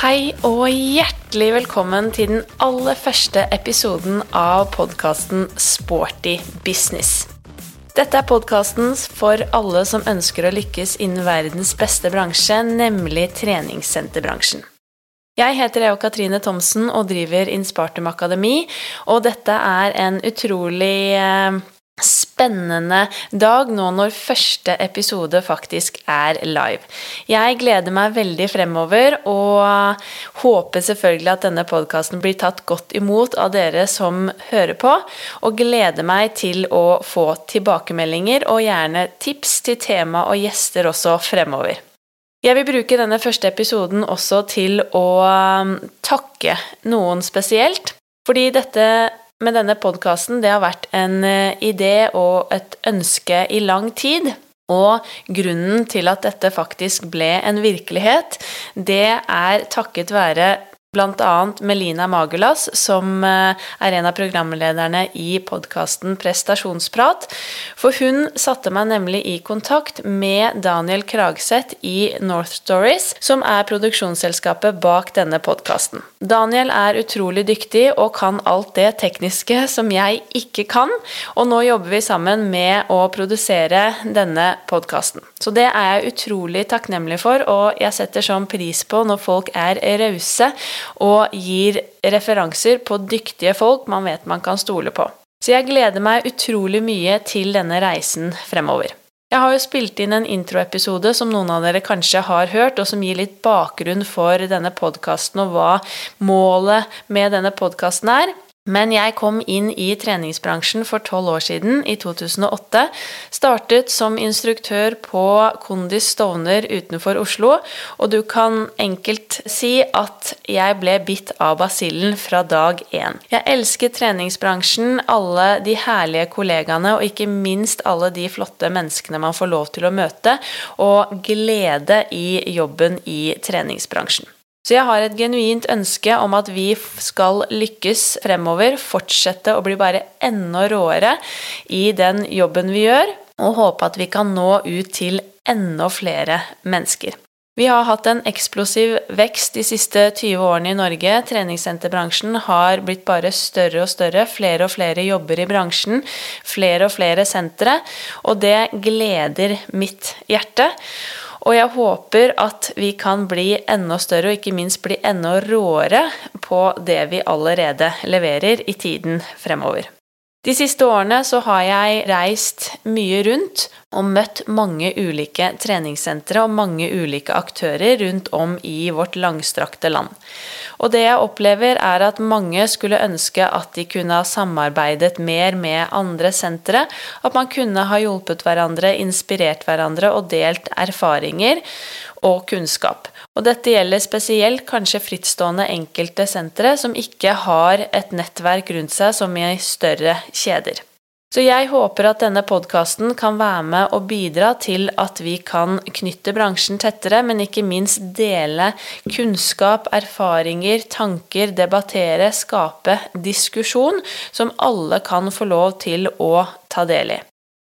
Hei og hjertelig velkommen til den aller første episoden av podkasten Sporty business. Dette er podkasten for alle som ønsker å lykkes innen verdens beste bransje, nemlig treningssenterbransjen. Jeg heter Eo Katrine Thomsen og driver Inspartum Akademi, og dette er en utrolig eh, spennende dag nå når første episode faktisk er live. Jeg gleder meg veldig fremover og håper selvfølgelig at denne podkasten blir tatt godt imot av dere som hører på, og gleder meg til å få tilbakemeldinger og gjerne tips til tema og gjester også fremover. Jeg vil bruke denne første episoden også til å takke noen spesielt. Fordi dette med denne podkasten, det har vært en eh, idé og et ønske i lang tid. Og grunnen til at dette faktisk ble en virkelighet, det er takket være Bl.a. Melina Magulas, som eh, er en av programlederne i podkasten Prestasjonsprat. For hun satte meg nemlig i kontakt med Daniel Kragseth i North Stories, som er produksjonsselskapet bak denne podkasten. Daniel er utrolig dyktig og kan alt det tekniske som jeg ikke kan, og nå jobber vi sammen med å produsere denne podkasten. Så det er jeg utrolig takknemlig for, og jeg setter sånn pris på når folk er rause og gir referanser på dyktige folk man vet man kan stole på. Så jeg gleder meg utrolig mye til denne reisen fremover. Jeg har jo spilt inn en introepisode som noen av dere kanskje har hørt, og som gir litt bakgrunn for denne podkasten og hva målet med denne podkasten er. Men jeg kom inn i treningsbransjen for tolv år siden, i 2008. Startet som instruktør på Kondis Stovner utenfor Oslo, og du kan enkelt si at jeg ble bitt av basillen fra dag én. Jeg elsket treningsbransjen, alle de herlige kollegaene, og ikke minst alle de flotte menneskene man får lov til å møte, og glede i jobben i treningsbransjen. Så jeg har et genuint ønske om at vi skal lykkes fremover, fortsette å bli bare enda råere i den jobben vi gjør, og håpe at vi kan nå ut til enda flere mennesker. Vi har hatt en eksplosiv vekst de siste 20 årene i Norge. Treningssenterbransjen har blitt bare større og større. Flere og flere jobber i bransjen. Flere og flere sentre. Og det gleder mitt hjerte. Og jeg håper at vi kan bli enda større, og ikke minst bli enda råere på det vi allerede leverer i tiden fremover. De siste årene så har jeg reist mye rundt og møtt mange ulike treningssentre og mange ulike aktører rundt om i vårt langstrakte land. Og det jeg opplever, er at mange skulle ønske at de kunne ha samarbeidet mer med andre sentre. At man kunne ha hjulpet hverandre, inspirert hverandre og delt erfaringer og kunnskap. Og dette gjelder spesielt kanskje frittstående enkelte sentre som ikke har et nettverk rundt seg som i større kjeder. Så jeg håper at denne podkasten kan være med og bidra til at vi kan knytte bransjen tettere, men ikke minst dele kunnskap, erfaringer, tanker, debattere, skape diskusjon som alle kan få lov til å ta del i.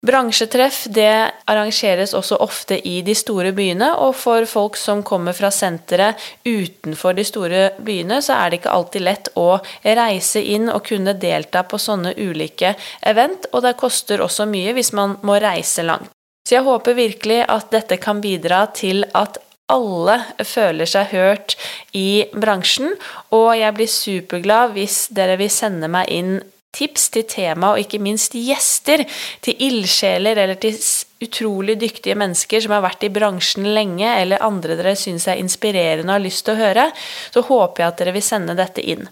Bransjetreff det arrangeres også ofte i de store byene, og for folk som kommer fra senteret utenfor de store byene, så er det ikke alltid lett å reise inn og kunne delta på sånne ulike event, og det koster også mye hvis man må reise langt. Så jeg håper virkelig at dette kan bidra til at alle føler seg hørt i bransjen, og jeg blir superglad hvis dere vil sende meg inn tips til tema, og ikke minst gjester, til ildsjeler eller til utrolig dyktige mennesker som har vært i bransjen lenge, eller andre dere syns er inspirerende og har lyst til å høre, så håper jeg at dere vil sende dette inn.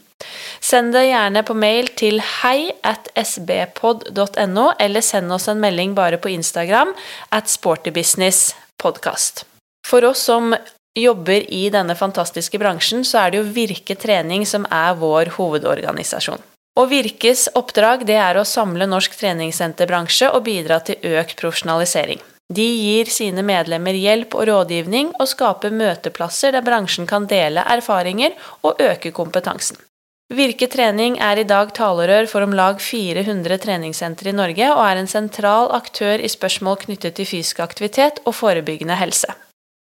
Send det gjerne på mail til hei at sbpod.no, eller send oss en melding bare på Instagram at sportybusinesspodkast. For oss som jobber i denne fantastiske bransjen, så er det jo Virke Trening som er vår hovedorganisasjon. Og Virkes oppdrag det er å samle norsk treningssenterbransje og bidra til økt profesjonalisering. De gir sine medlemmer hjelp og rådgivning og skaper møteplasser der bransjen kan dele erfaringer og øke kompetansen. Virke trening er i dag talerør for om lag 400 treningssentre i Norge og er en sentral aktør i spørsmål knyttet til fysisk aktivitet og forebyggende helse.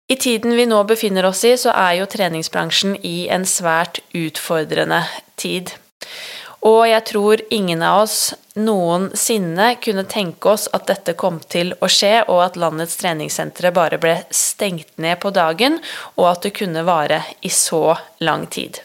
I tiden vi nå befinner oss i, så er jo treningsbransjen i en svært utfordrende tid. Og jeg tror ingen av oss noensinne kunne tenke oss at dette kom til å skje, og at landets treningssentre bare ble stengt ned på dagen, og at det kunne vare i så lang tid.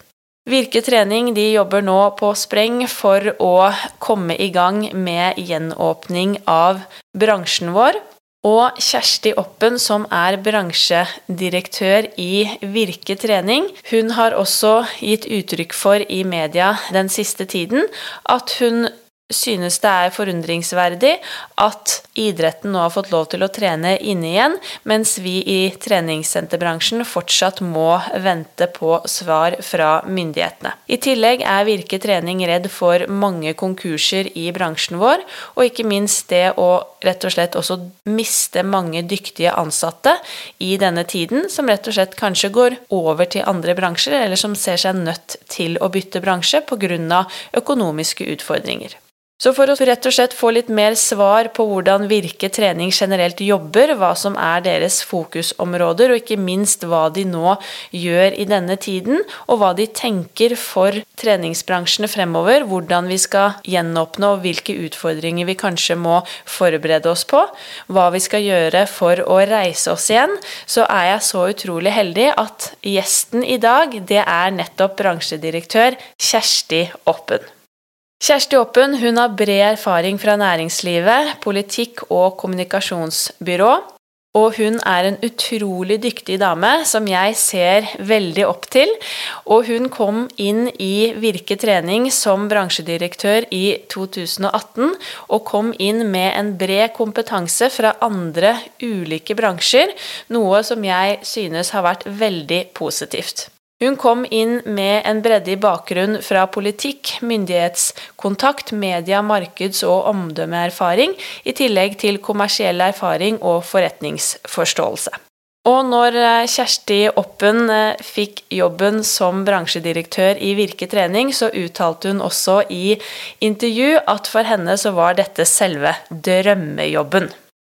Virke trening de jobber nå på spreng for å komme i gang med gjenåpning av bransjen vår, og Kjersti Oppen, som er bransjedirektør i Virke trening, hun har også gitt uttrykk for i media den siste tiden at hun synes det er forundringsverdig at idretten nå har fått lov til å trene inne igjen, mens vi i treningssenterbransjen fortsatt må vente på svar fra myndighetene. I tillegg er Virke trening redd for mange konkurser i bransjen vår, og ikke minst det å rett og slett også miste mange dyktige ansatte i denne tiden, som rett og slett kanskje går over til andre bransjer, eller som ser seg nødt til å bytte bransje pga. økonomiske utfordringer. Så for å rett og slett få litt mer svar på hvordan Virke trening generelt jobber, hva som er deres fokusområder, og ikke minst hva de nå gjør i denne tiden, og hva de tenker for treningsbransjene fremover, hvordan vi skal gjenåpne og hvilke utfordringer vi kanskje må forberede oss på, hva vi skal gjøre for å reise oss igjen, så er jeg så utrolig heldig at gjesten i dag, det er nettopp bransjedirektør Kjersti Oppen. Kjersti Oppen hun har bred erfaring fra næringslivet, politikk og kommunikasjonsbyrå. Og hun er en utrolig dyktig dame som jeg ser veldig opp til. Og hun kom inn i Virke trening som bransjedirektør i 2018, og kom inn med en bred kompetanse fra andre ulike bransjer, noe som jeg synes har vært veldig positivt. Hun kom inn med en bredde i bakgrunn fra politikk, myndighetskontakt, media, markeds- og omdømmeerfaring, i tillegg til kommersiell erfaring og forretningsforståelse. Og når eh, Kjersti Oppen eh, fikk jobben som bransjedirektør i Virke trening, så uttalte hun også i intervju at for henne så var dette selve drømmejobben.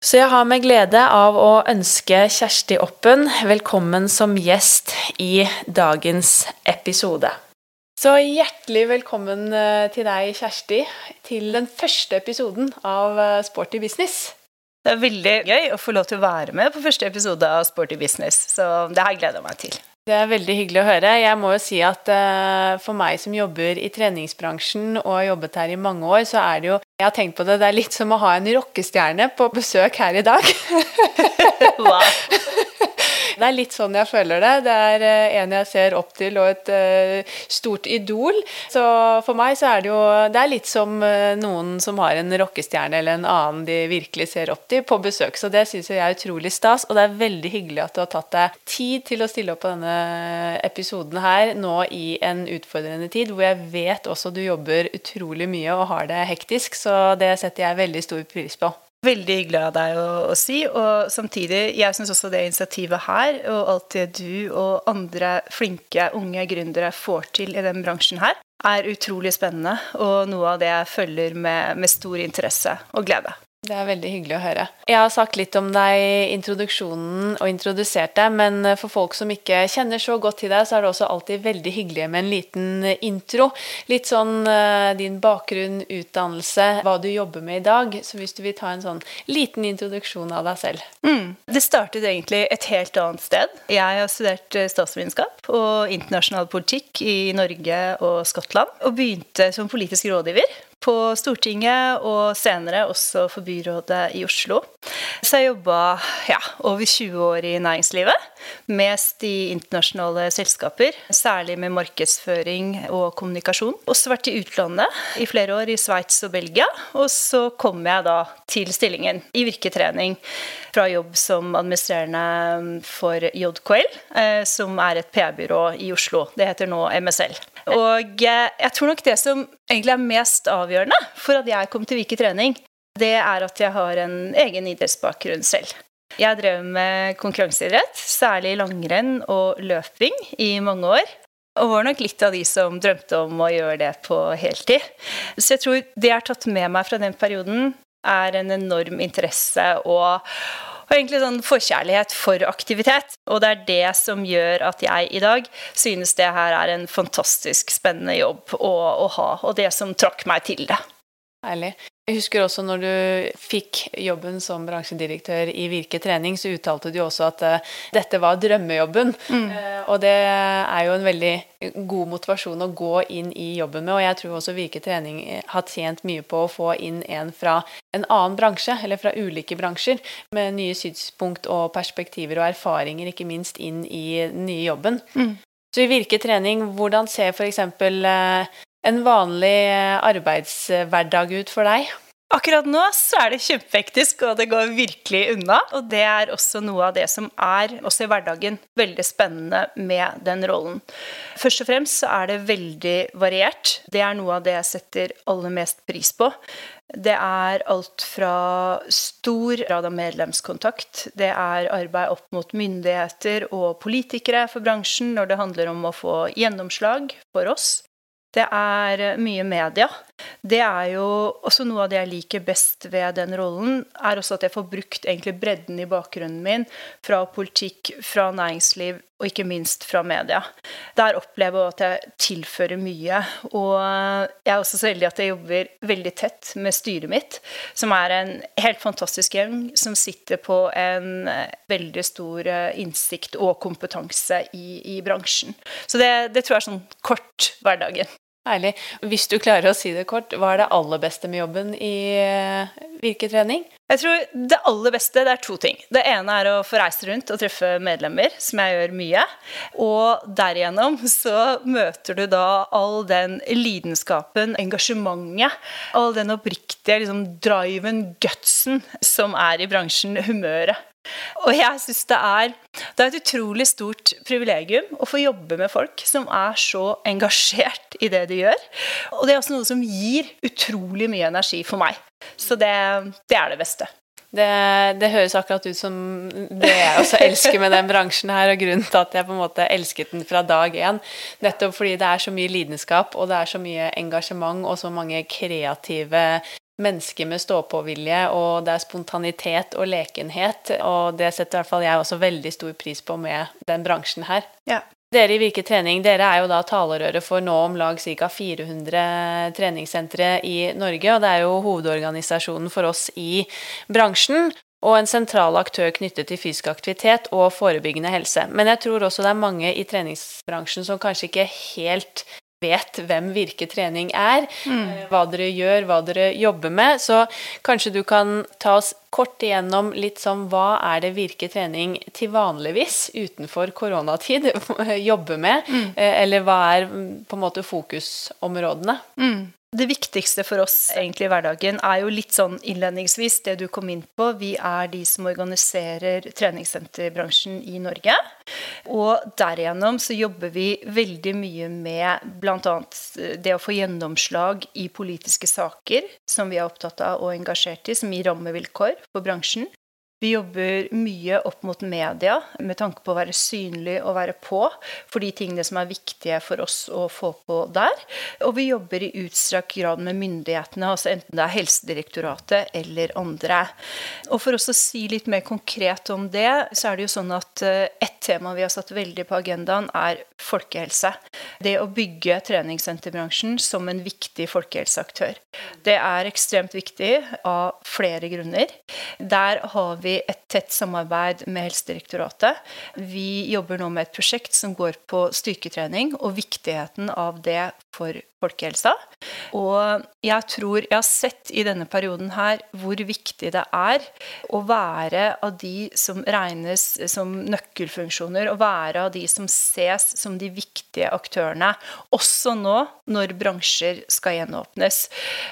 Så jeg har med glede av å ønske Kjersti Oppen velkommen som gjest i dagens episode. Så hjertelig velkommen eh, til deg, Kjersti, til den første episoden av eh, Sporty business. Det er veldig gøy å få lov til å være med på første episode av Sporty business, så det har jeg gleda meg til. Det er veldig hyggelig å høre. Jeg må jo si at uh, for meg som jobber i treningsbransjen og har jobbet her i mange år, så er det jo Jeg har tenkt på det, det er litt som å ha en rockestjerne på besøk her i dag. Det er litt sånn jeg føler det. Det er eh, en jeg ser opp til, og et uh, stort idol. Så for meg så er det jo Det er litt som uh, noen som har en rockestjerne eller en annen de virkelig ser opp til, på besøk. Så det syns jeg er utrolig stas, og det er veldig hyggelig at du har tatt deg tid til å stille opp på denne episoden her nå i en utfordrende tid, hvor jeg vet også du jobber utrolig mye og har det hektisk, så det setter jeg veldig stor pris på. Veldig hyggelig av deg å, å, si. Og samtidig, jeg syns også det initiativet her, og alt det du og andre flinke unge gründere får til i den bransjen her, er utrolig spennende og noe av det jeg følger med, med stor interesse og glede. Det er veldig hyggelig å høre. Jeg har sagt litt om deg i introduksjonen og introdusert deg, men for folk som ikke kjenner så godt til deg, så er det også alltid veldig hyggelig med en liten intro. Litt sånn uh, din bakgrunn, utdannelse, hva du jobber med i dag. Så hvis du vil ta en sånn liten introduksjon av deg selv. Mm. Det startet egentlig et helt annet sted. Jeg har studert eh, statsvitenskap og internasjonal politikk i Norge og Skottland, og begynte som politisk rådgiver på Stortinget og senere også for byrådet i Oslo. Så jeg jobba ja, over 20 år i næringslivet. Mest i internasjonale selskaper, særlig med markedsføring og kommunikasjon. Også vært i utlandet i flere år, i Sveits og Belgia. Og så kom jeg da til stillingen i virketrening fra jobb som administrerende for JKL, eh, som er et PR-byrå i Oslo. Det heter nå MSL. Og eh, jeg tror nok det som egentlig er mest avgjørende for at jeg kom til Vike trening, det er at jeg har en egen idrettsbakgrunn selv. Jeg drev med konkurranseidrett, særlig langrenn og løping, i mange år. Og var nok litt av de som drømte om å gjøre det på heltid. Så jeg tror det jeg har tatt med meg fra den perioden, er en enorm interesse og og egentlig sånn forkjærlighet for aktivitet. Og det er det som gjør at jeg i dag synes det her er en fantastisk spennende jobb å, å ha, og det som trakk meg til det. Herlig. Jeg husker også når du fikk jobben som bransjedirektør i Virke trening, så uttalte du også at uh, dette var drømmejobben. Mm. Uh, og det er jo en veldig god motivasjon å gå inn i jobben med. Og jeg tror også Virke trening har tjent mye på å få inn en fra en annen bransje, eller fra ulike bransjer, med nye synspunkt og perspektiver og erfaringer, ikke minst inn i den nye jobben. Mm. Så i Virke trening, hvordan ser f.eks. En vanlig eh, arbeidshverdag ut for deg? Akkurat nå så er det kjempehektisk, og det går virkelig unna. Og det er også noe av det som er, også i hverdagen, veldig spennende med den rollen. Først og fremst så er det veldig variert. Det er noe av det jeg setter aller mest pris på. Det er alt fra stor grad av medlemskontakt, det er arbeid opp mot myndigheter og politikere for bransjen når det handler om å få gjennomslag for oss. Det er eh, mye media. Det er jo også noe av det jeg liker best ved den rollen, er også at jeg får brukt egentlig bredden i bakgrunnen min fra politikk, fra næringsliv og ikke minst fra media. Der opplever jeg at jeg tilfører mye. Og jeg er også så heldig at jeg jobber veldig tett med styret mitt, som er en helt fantastisk gjeng som sitter på en eh, veldig stor eh, innsikt og kompetanse i, i bransjen. Så det, det tror jeg er sånn kort hverdagen. Herlig. Hvis du klarer å si det kort, hva er det aller beste med jobben i eh, virketrening? Jeg tror Det aller beste det er to ting. Det ene er å få reise rundt og treffe medlemmer, som jeg gjør mye. Og derigjennom så møter du da all den lidenskapen, engasjementet, all den oppriktige liksom, driven, gutsen, som er i bransjen, humøret. Og jeg syns det er Det er et utrolig stort privilegium å få jobbe med folk som er så engasjert i det de gjør. Og det er også noe som gir utrolig mye energi for meg. Så det, det er det beste. Det, det, høres akkurat ut som det jeg også elsker med den bransjen her, og grunnen til at jeg på en måte elsket den fra dag én. Nettopp fordi det er så mye lidenskap, og det er så mye engasjement og så mange kreative mennesker med stå-på-vilje, og det er spontanitet og lekenhet. Og det setter i hvert fall jeg også veldig stor pris på med den bransjen her. Ja. Dere i Virke trening dere er jo da talerøret for nå om lag ca. 400 treningssentre i Norge. Og det er jo hovedorganisasjonen for oss i bransjen. Og en sentral aktør knyttet til fysisk aktivitet og forebyggende helse. Men jeg tror også det er mange i treningsbransjen som kanskje ikke helt vet hvem virketrening er, mm. Eh, hva dere gjør, hva dere jobber med. Så kanskje du kan ta oss kort igjennom litt sånn hva er det virketrening til vanligvis utenfor koronatid jobber med, mm. Eh, eller hva er mm, på en måte fokusområdene? Mm. Det viktigste for oss egentlig i hverdagen er jo litt sånn innledningsvis det du kom inn på. Vi er de som organiserer treningssenterbransjen i Norge. Og derigjennom så jobber vi veldig mye med bl.a. det å få gjennomslag i politiske saker som vi er opptatt av og engasjert i, som gir rammevilkår for bransjen. Vi jobber mye opp mot media med tanke på å være synlig og være på for de tingene som er viktige for oss å få på der. Og vi jobber i utstrakt grad med myndighetene, altså enten det er Helsedirektoratet eller andre. Og for oss å si litt mer konkret om det, så er det jo sånn at et ett tema vi har satt veldig på agendaen, er folkehelse. Det å bygge treningssenterbransjen som en viktig folkehelseaktør. Det er ekstremt viktig av flere grunner. Der har vi et tett samarbeid med Helsedirektoratet. Vi jobber nå med et prosjekt som går på styrketrening og viktigheten av det for folkehelsa. Og jeg tror jeg har sett i denne perioden her hvor viktig det er å være av de som regnes som nøkkelfunksjoner, å være av de som ses som de viktige aktørene, også nå når bransjer skal gjenåpnes.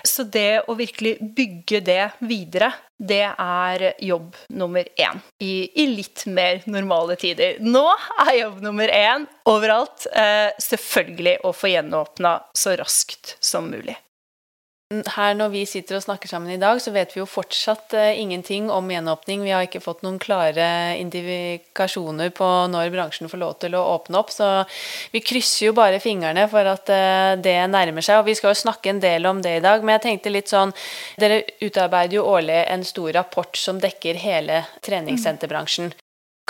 Så det å virkelig bygge det videre, det er jobb nummer én i, i litt mer normale tider. Nå er jobb nummer én overalt eh, selvfølgelig å få gjenåpna så raskt som mulig. her når vi sitter og snakker sammen i dag, så vet vi jo fortsatt uh, ingenting om gjenåpning. Vi har ikke fått noen klare indikasjoner på når bransjen får lov til å åpne opp. Så vi krysser jo bare fingrene for at uh, det nærmer seg. Og vi skal jo snakke en del om det i dag, men jeg tenkte litt sånn Dere utarbeider jo årlig en stor rapport som dekker hele treningssenterbransjen.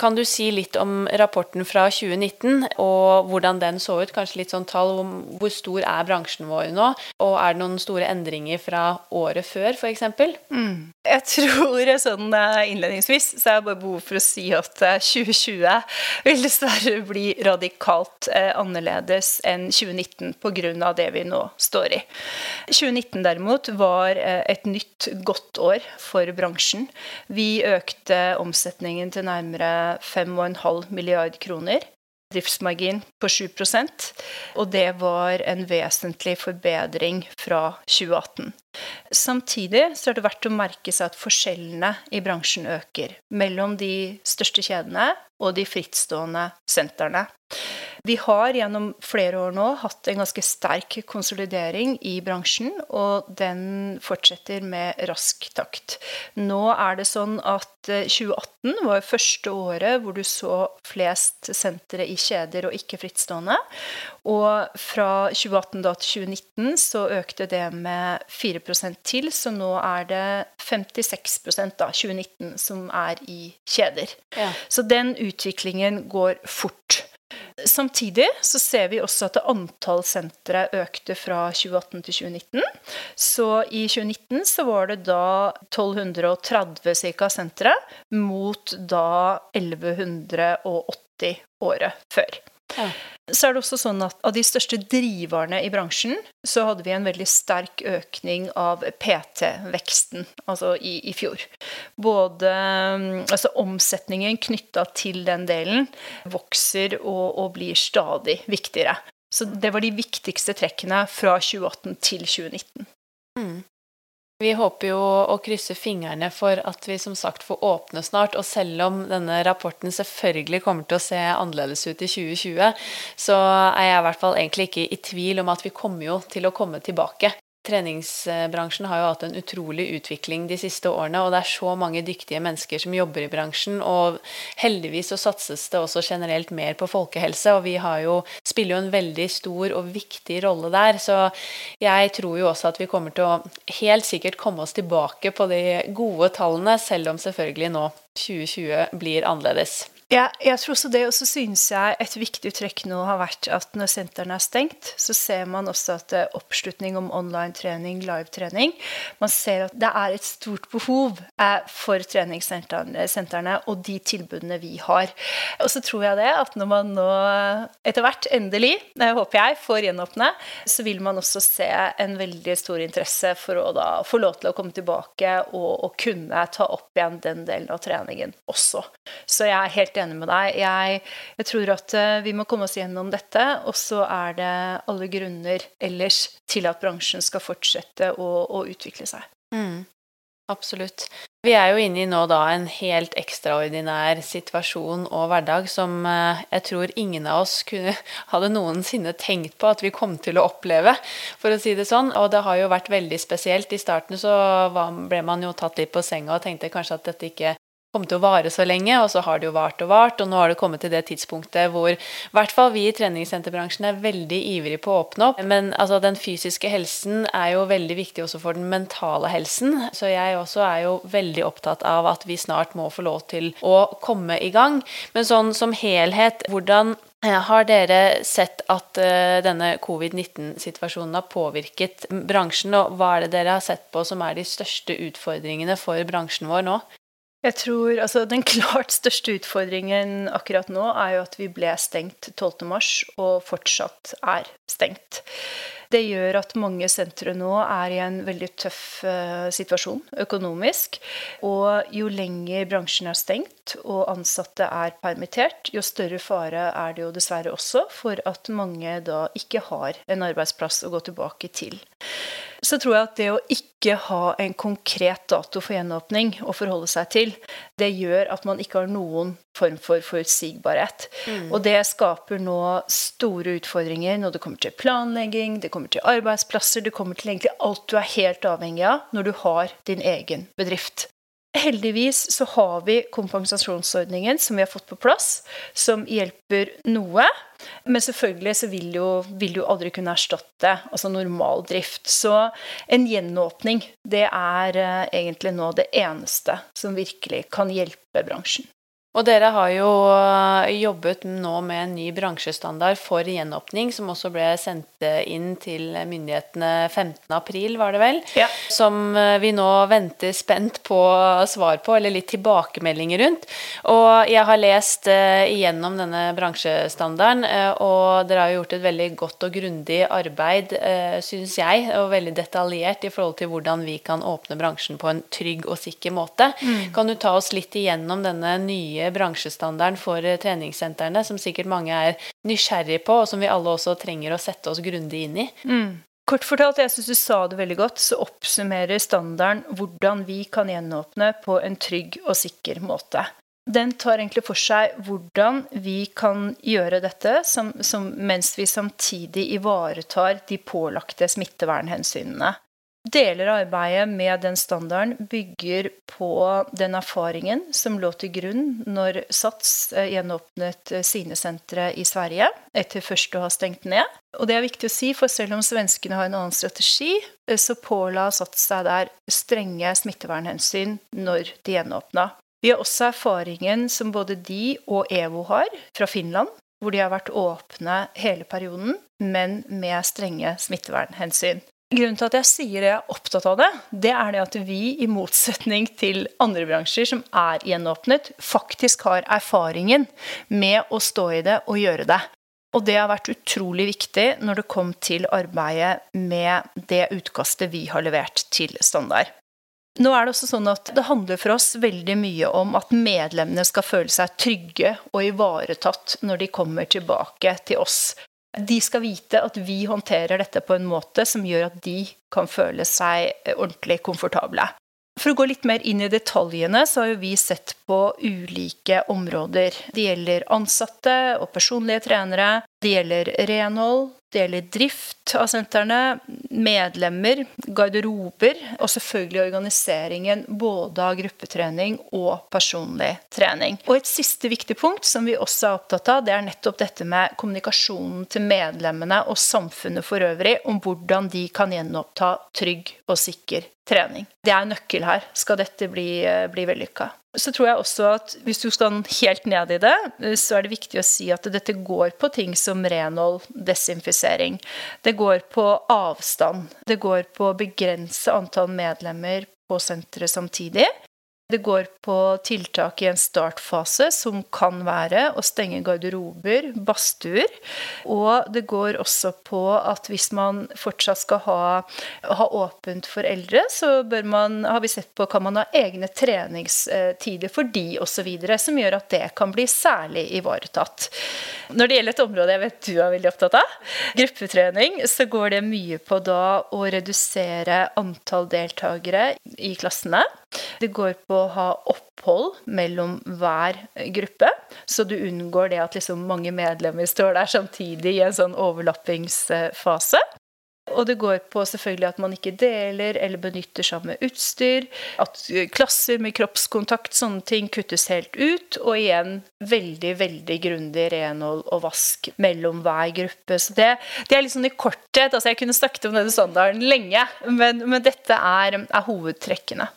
Kan du si litt om rapporten fra 2019, og hvordan den så ut? Kanskje litt sånn tall om hvor stor er bransjen vår nå? Og er det noen store endringer fra året før, f.eks.? Mm. Jeg tror sånn eh, innledningsvis så er det bare behov for å si at 2020 eh, vil dessverre bli radikalt eh, annerledes enn 2019 pga. det vi nå står i. 2019 derimot var et nytt godt år for bransjen. Vi økte omsetningen til nærmere 5,5 milliard kroner. Driftsmargin på 7% og det var en vesentlig forbedring fra 2018. Samtidig så er det verdt å merke seg at forskjellene i bransjen øker mellom de største kjedene og de frittstående sentrene. Vi har gjennom flere år nå hatt en ganske sterk konsolidering i bransjen, og den fortsetter med rask takt. Nå er det sånn at 2018 eh, var første året hvor du så flest sentre i kjeder og ikke frittstående. Og fra 2018 da til 2019 så økte det med 4% til, så nå er det 56% da, 2019 som er i kjeder. Ja. Så den utviklingen går fort. Samtidig så ser vi også at antall sentre økte fra 2018 til 2019. Så i 2019 så var det da 1230 ca. sentre, mot da 1180 året før. Ja. Så er det også sånn at Av de største driverne i bransjen så hadde vi en veldig sterk økning av PT-veksten altså i, i, fjor. Både altså Omsetningen knytta til den delen vokser og, og blir stadig viktigere. Så det var de viktigste trekkene fra 2018 til 2019. Mm. Vi håper jo å krysse fingrene for at vi som sagt får åpne snart. Og selv om denne rapporten selvfølgelig kommer til å se annerledes ut i 2020, så er jeg i hvert fall egentlig ikke i tvil om at vi kommer jo til å komme tilbake. Treningsbransjen har jo hatt en utrolig utvikling de siste årene, og det er så mange dyktige mennesker som jobber i bransjen. Og heldigvis så satses det også generelt mer på folkehelse, og vi jo, spiller jo en veldig stor og viktig rolle der. Så jeg tror jo også at vi kommer til å helt sikkert komme oss tilbake på de gode tallene, selv om selvfølgelig nå 2020 blir annerledes. Ja, jeg tror også det, og så synes jeg et viktig trekk nå har vært at når sentrene er stengt, så ser man også at det er oppslutning om online-trening, live-trening Man ser at det er et stort behov eh, for treningssentrene og de tilbudene vi har. Og så tror jeg det at når man nå etter hvert, endelig, håper jeg, får gjenåpne, så vil man også se en veldig stor interesse for å da få lov til å komme tilbake og, og kunne ta opp igjen den delen av treningen også. Så jeg er helt enig med deg. Jeg, jeg, tror at eh, vi må komme oss gjennom dette, og så er det alle grunner ellers til at bransjen skal fortsette å, å utvikle seg. Mm, absolutt. Vi er jo inne i nå da en helt ekstraordinær situasjon og hverdag som eh, jeg tror ingen av oss kunne, hadde noensinne tenkt på at vi kom til å oppleve, for å si det sånn. Og det har jo vært veldig spesielt. I starten så ble man jo tatt litt på senga og tenkte kanskje at dette ikke kom til å vare så lenge, og så har det jo vart og vart, og nå har det kommet til det tidspunktet hvor i hvert fall vi i treningssenterbransjen er veldig ivrige på å åpne opp. Men altså, den fysiske helsen er jo veldig viktig også for den mentale helsen, så jeg også er jo veldig opptatt av at vi snart må få lov til å komme i gang. Men sånn som helhet, hvordan eh, har dere sett at uh, denne covid-19-situasjonen har påvirket bransjen, og hva er det dere har sett på som er de største utfordringene for bransjen vår nå? Jeg tror altså, Den klart største utfordringen akkurat nå er jo at vi ble stengt 12.3 og fortsatt er stengt. Det gjør at mange sentre nå er i en veldig tøff uh, situasjon økonomisk. Og jo lenger bransjen er stengt og ansatte er permittert, jo større fare er det jo dessverre også for at mange da ikke har en arbeidsplass å gå tilbake til. Så tror jeg at det å ikke ha en konkret dato for gjenåpning å forholde seg til, det gjør at man ikke har noen form for forutsigbarhet. Mm. Og det skaper nå store utfordringer når det kommer til planlegging, det kommer til arbeidsplasser, det kommer til egentlig alt du er helt avhengig av når du har din egen bedrift. Heldigvis så har vi kompensasjonsordningen som vi har fått på plass, som hjelper noe. Men selvfølgelig så vil jo, vil jo aldri kunne erstatte altså normal drift. Så en gjenåpning, det er eh, egentlig nå det eneste som virkelig kan hjelpe bransjen. Og dere har jo eh, jobbet nå med en ny bransjestandard for gjenåpning, som også ble sendt inn til myndighetene 15.4, var det vel? Ja. Som eh, vi nå venter spent på svar på, eller litt tilbakemeldinger rundt. Og jeg har lest uh, igjennom denne bransjestandarden, og dere har gjort et veldig godt og grundig arbeid, syns jeg, og veldig detaljert i forhold til hvordan vi kan åpne bransjen på en trygg og sikker måte. Mm. Kan du ta oss litt igjennom denne nye nye bransjestandarden for eh, treningssentrene, som sikkert mange er nysgjerrig på, og som vi alle også trenger å sette oss grundig inn i. Mm. Kort fortalt, jeg syns du sa det veldig godt, så oppsummerer standarden hvordan vi kan gjenåpne på en trygg og sikker måte. Den tar egentlig for seg hvordan vi kan gjøre dette som, som, mens vi samtidig ivaretar de pålagte smittevernhensynene. Deler av arbeidet med den standarden bygger på den erfaringen som lå til grunn når SATS eh, gjenåpnet eh, sine sentre i Sverige etter først å ha stengt ned. Og det er viktig å si, for selv om svenskene har en annen strategi, eh, så påla SATS seg der strenge smittevernhensyn når de gjenåpna. Vi har også erfaringen som både de og EVO har fra Finland, hvor de har vært åpne hele perioden, men med strenge smittevernhensyn. Grunnen til at jeg sier jeg er opptatt av det, det er det at vi, i motsetning til andre bransjer som er gjenåpnet, faktisk har erfaringen med å stå i det og gjøre det. Og det har vært utrolig viktig når det kom til arbeidet med det utkastet vi har levert til standard. Nå er Det også sånn at det handler for oss veldig mye om at medlemmene skal føle seg trygge og ivaretatt når de kommer tilbake til oss de skal vite at vi håndterer dette på en måte som gjør at de kan føle seg ordentlig komfortable. For å gå litt mer inn i detaljene, så har vi sett på ulike områder. Det gjelder ansatte og personlige trenere. Det gjelder renhold, det gjelder drift av sentrene, medlemmer, garderober og selvfølgelig organiseringen både av gruppetrening og personlig trening. Og et siste viktig punkt som vi også er opptatt av, det er nettopp dette med kommunikasjonen til medlemmene og samfunnet for øvrig om hvordan de kan gjenoppta trygg og sikker trening. Det er nøkkel her, skal dette bli, bli vellykka. Så tror jeg også at hvis du skal helt ned i det, så er det viktig å si at dette går på ting som renhold, desinfisering. Det går på avstand. Det går på å begrense antall medlemmer på senteret samtidig. Det går på tiltak i en startfase, som kan være å stenge garderober, badstuer. Og det går også på at hvis man fortsatt skal ha, ha åpent for eldre, så man, har vi sett på, kan man ha egne treningstider for de osv., som gjør at det kan bli særlig ivaretatt. Når det gjelder et område jeg vet du er veldig opptatt av, gruppetrening, så går det mye på da å redusere antall deltakere i klassene. Det går på å ha opphold mellom hver gruppe, så du unngår det at liksom mange medlemmer står der samtidig i en sånn overlappingsfase. Og det går på selvfølgelig at man ikke deler eller benytter samme utstyr. At klasser med kroppskontakt, sånne ting kuttes helt ut. Og igjen veldig, veldig grundig renhold og vask mellom hver gruppe. Så det, det er liksom i korthet Altså, jeg kunne snakket om denne standarden lenge, men, men dette er, er hovedtrekkene.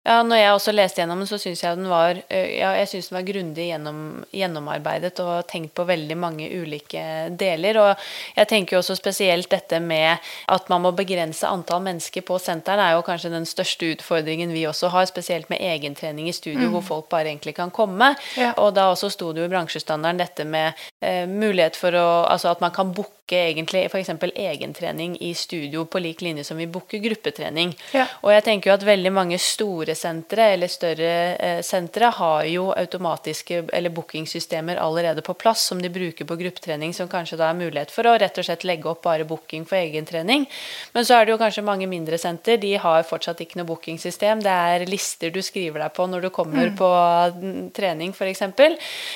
Ja, når jeg også leste gjennom den, så syns jeg den var ja, jeg synes den var grundig gjennom, gjennomarbeidet og tenkt på veldig mange ulike deler. Og jeg tenker jo også spesielt dette med at man må begrense antall mennesker på senteret, er jo kanskje den største utfordringen vi også har, spesielt med egentrening i studio, mm. hvor folk bare egentlig kan komme. Ja. Og da også sto det jo i bransjestandarden dette med eh, mulighet for å Altså at man kan booke booke egentlig f.eks. egentrening i studio på lik linje som vi booker gruppetrening. Ja. Og jeg tenker jo at veldig mange store sentre eller større eh, sentre har jo automatiske eller bookingsystemer allerede på plass som de bruker på gruppetrening, som kanskje da er mulighet for å rett og slett legge opp bare booking for egentrening. Men så er det jo kanskje mange mindre senter, de har fortsatt ikke noe bookingsystem. Det er lister du skriver deg på når du kommer på mm, trening f.eks.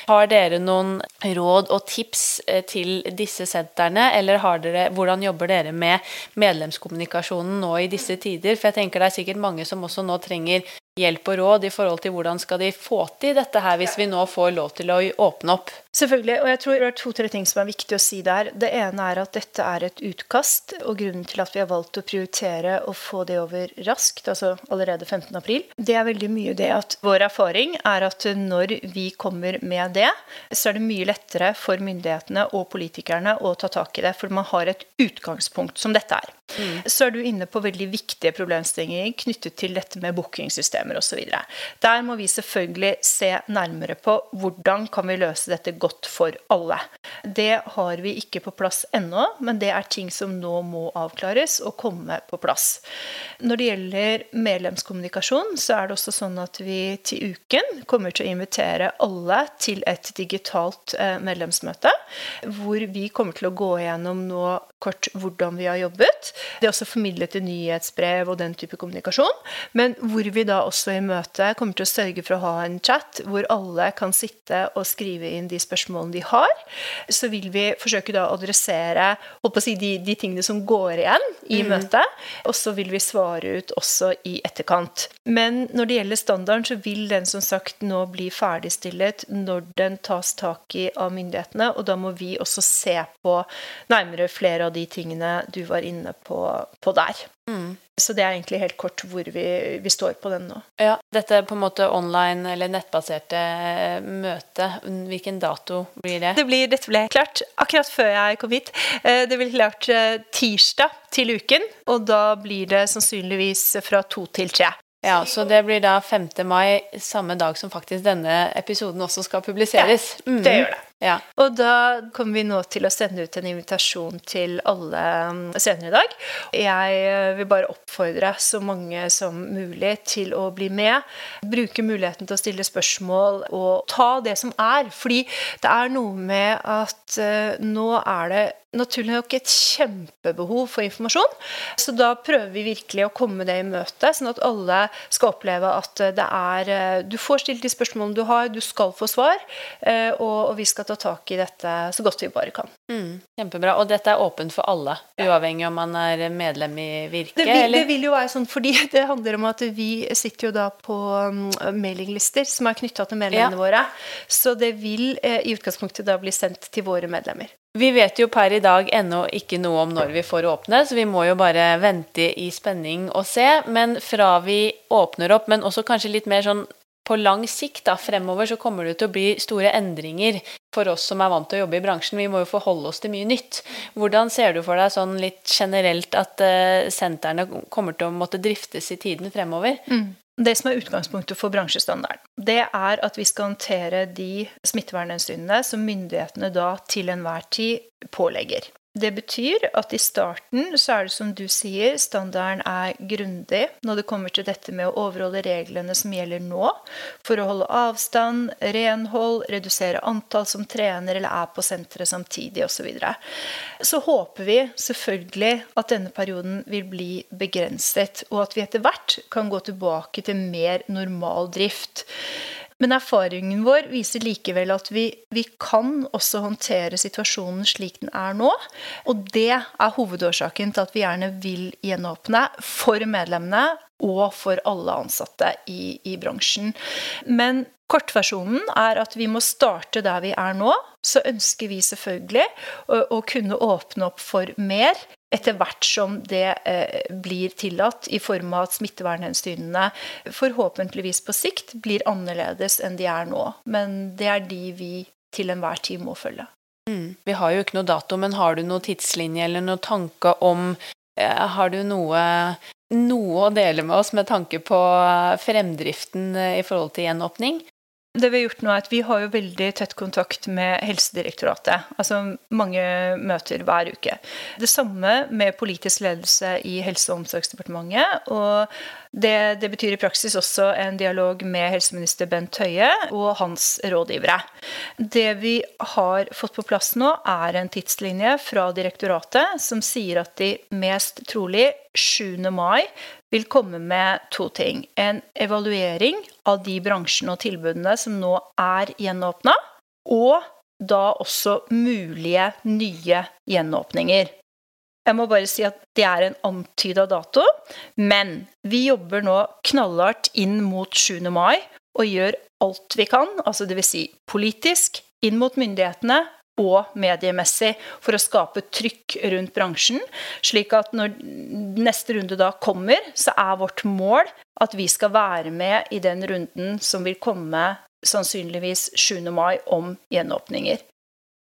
Har dere noen råd og tips eh, til disse sentrene, eller har dere, hvordan jobber dere med medlemskommunikasjonen nå i disse tider? For jeg tenker det er sikkert mange som også nå trenger hjelp og råd i forhold til hvordan skal de få til dette her, hvis vi nå får lov til å åpne opp. Selvfølgelig. Og jeg tror det er to-tre ting som er viktig å si der. Det ene er at dette er et utkast, og grunnen til at vi har valgt å prioritere å få det over raskt, altså allerede 15. april, det er veldig mye det at vår erfaring er at når vi kommer med det, så er det mye lettere for myndighetene og politikerne å ta tak i det, for man har et utgangspunkt som dette er. Mm. Så er du inne på veldig viktige problemstillinger knyttet til dette med bookingsystemer osv. Der må vi selvfølgelig se nærmere på hvordan kan vi løse dette godt for alle. Det har vi ikke på plass ennå, men det er ting som nå må avklares og komme på plass. Når det gjelder medlemskommunikasjon, så er det også sånn at vi til uken kommer til å invitere alle til et digitalt eh, medlemsmøte, hvor vi kommer til å gå igjennom nå kort hvordan vi har jobbet. Det er også formidlet i nyhetsbrev og den type kommunikasjon. Men hvor vi da også i møtet kommer til å sørge for å ha en chat hvor alle kan sitte og skrive inn de spørsmålene de har. Så vil vi forsøke da å adressere å si, de, de, tingene som går igjen i mm. møtet. Og så vil vi svare ut også i etterkant. Men når det gjelder standarden, så vil den som sagt nå bli ferdigstillet når den tas tak i av myndighetene. Og da må vi også se på nærmere flere av de tingene du var inne på, på der. Mm. Så det er egentlig helt kort hvor vi, vi, står på den nå. Ja, Dette på en måte online eller nettbaserte møte, hvilken dato blir det? det blir, dette ble klart akkurat før jeg kom hit. Eh, det blir klart eh, tirsdag til uken, og da blir det sannsynligvis fra to til tre. Ja, Så det blir da 5. mai, samme dag som faktisk denne episoden også skal publiseres. Ja, det gjør det. Ja. Og da kommer vi nå til å sende ut en invitasjon til alle um, senere i dag. Jeg eh, vil bare oppfordre så mange som mulig til å bli med. Bruke muligheten til å stille spørsmål og ta det som er. Fordi det er noe med at uh, nå er det naturlig nok et kjempebehov for informasjon. Så da prøver vi virkelig å komme det i møte, sånn at alle skal oppleve at det er uh, Du får stilt de spørsmålene du har, du skal få svar, og vi skal ta ta tak i dette så godt vi bare kan. Mm, kjempebra. Og dette er åpent for alle, uavhengig om man er medlem i Virke? Det vil, det vil, jo være sånn, fordi det handler om at vi sitter jo da på um, mailinglister som er knytta til medlemmene ja. våre. Så det vil eh, i utgangspunktet da bli sendt til våre medlemmer. Vi vet jo per i dag ennå ikke noe om når vi får åpne, så vi må jo bare vente i spenning og se. Men fra vi åpner opp, men også kanskje litt mer sånn på lang sikt da, fremover så kommer det til å bli store endringer for oss som er vant til å jobbe i bransjen. Vi må jo forholde oss til mye nytt. Hvordan ser du for deg sånn litt generelt at uh, sentrene kommer til å måtte driftes i tiden fremover? Mm. Det som er utgangspunktet for bransjestandarden, det er at vi skal håndtere de smittevernhensynene som myndighetene da til enhver tid pålegger. Det betyr at i starten så er det som du sier, standarden er grundig når det kommer til dette med å overholde reglene som gjelder nå, for å holde avstand, renhold, redusere antall som trener eller er på senteret samtidig osv. Så, videre. så håper vi selvfølgelig at denne perioden vil bli begrenset, og at vi etter hvert kan gå tilbake til mer normal drift. Men erfaringen vår viser likevel at vi, vi, kan også håndtere situasjonen slik den er nå. Og det er hovedårsaken til at vi gjerne vil gjenåpne for medlemmene og for alle ansatte i, i bransjen. Men Kortversjonen er at vi må starte der vi er nå. Så ønsker vi selvfølgelig å, å kunne åpne opp for mer etter hvert som det eh, blir tillatt, i form av at smittevernhensynene forhåpentligvis på sikt blir annerledes enn de er nå. Men det er de vi til enhver tid må følge. Mm. Vi har jo ikke noe dato, men har du noen tidslinje eller noen tanke om eh, Har du noe, noe å dele med oss med tanke på fremdriften eh, i forhold til gjenåpning? Det Vi har gjort nå er at vi har jo veldig tett kontakt med Helsedirektoratet. altså Mange møter hver uke. Det samme med politisk ledelse i Helse- og omsorgsdepartementet. og det, det, betyr i praksis også en dialog med helseminister Bent Høie og hans rådgivere. Det vi har fått på plass nå, er en tidslinje fra direktoratet som sier at de mest trolig 7. mai vil komme med to ting. En evaluering av de bransjene og tilbudene som nå er gjenåpna, og da også mulige nye gjenåpninger. Jeg må bare si at det er en antyda dato, men vi jobber nå knallhardt inn mot 7. mai og gjør alt vi kan, altså dvs. Si politisk, inn mot myndighetene og mediemessig for å skape trykk rundt bransjen. Slik at når neste runde da kommer, så er vårt mål at vi skal være med i den runden som vil komme sannsynligvis 7. mai om gjenåpninger.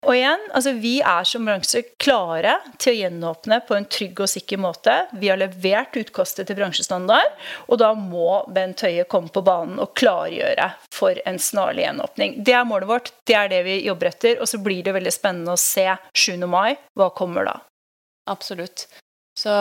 Og igjen, altså vi er som bransje klare til å gjenåpne på en trygg og sikker måte. Vi har levert utkastet til bransjestandard, og da må Bent Høie komme på banen og klargjøre for en snarlig gjenåpning. Det er målet vårt, det er det vi jobber etter. Og så blir det veldig spennende å se 7. mai. Hva kommer da? Absolutt. Så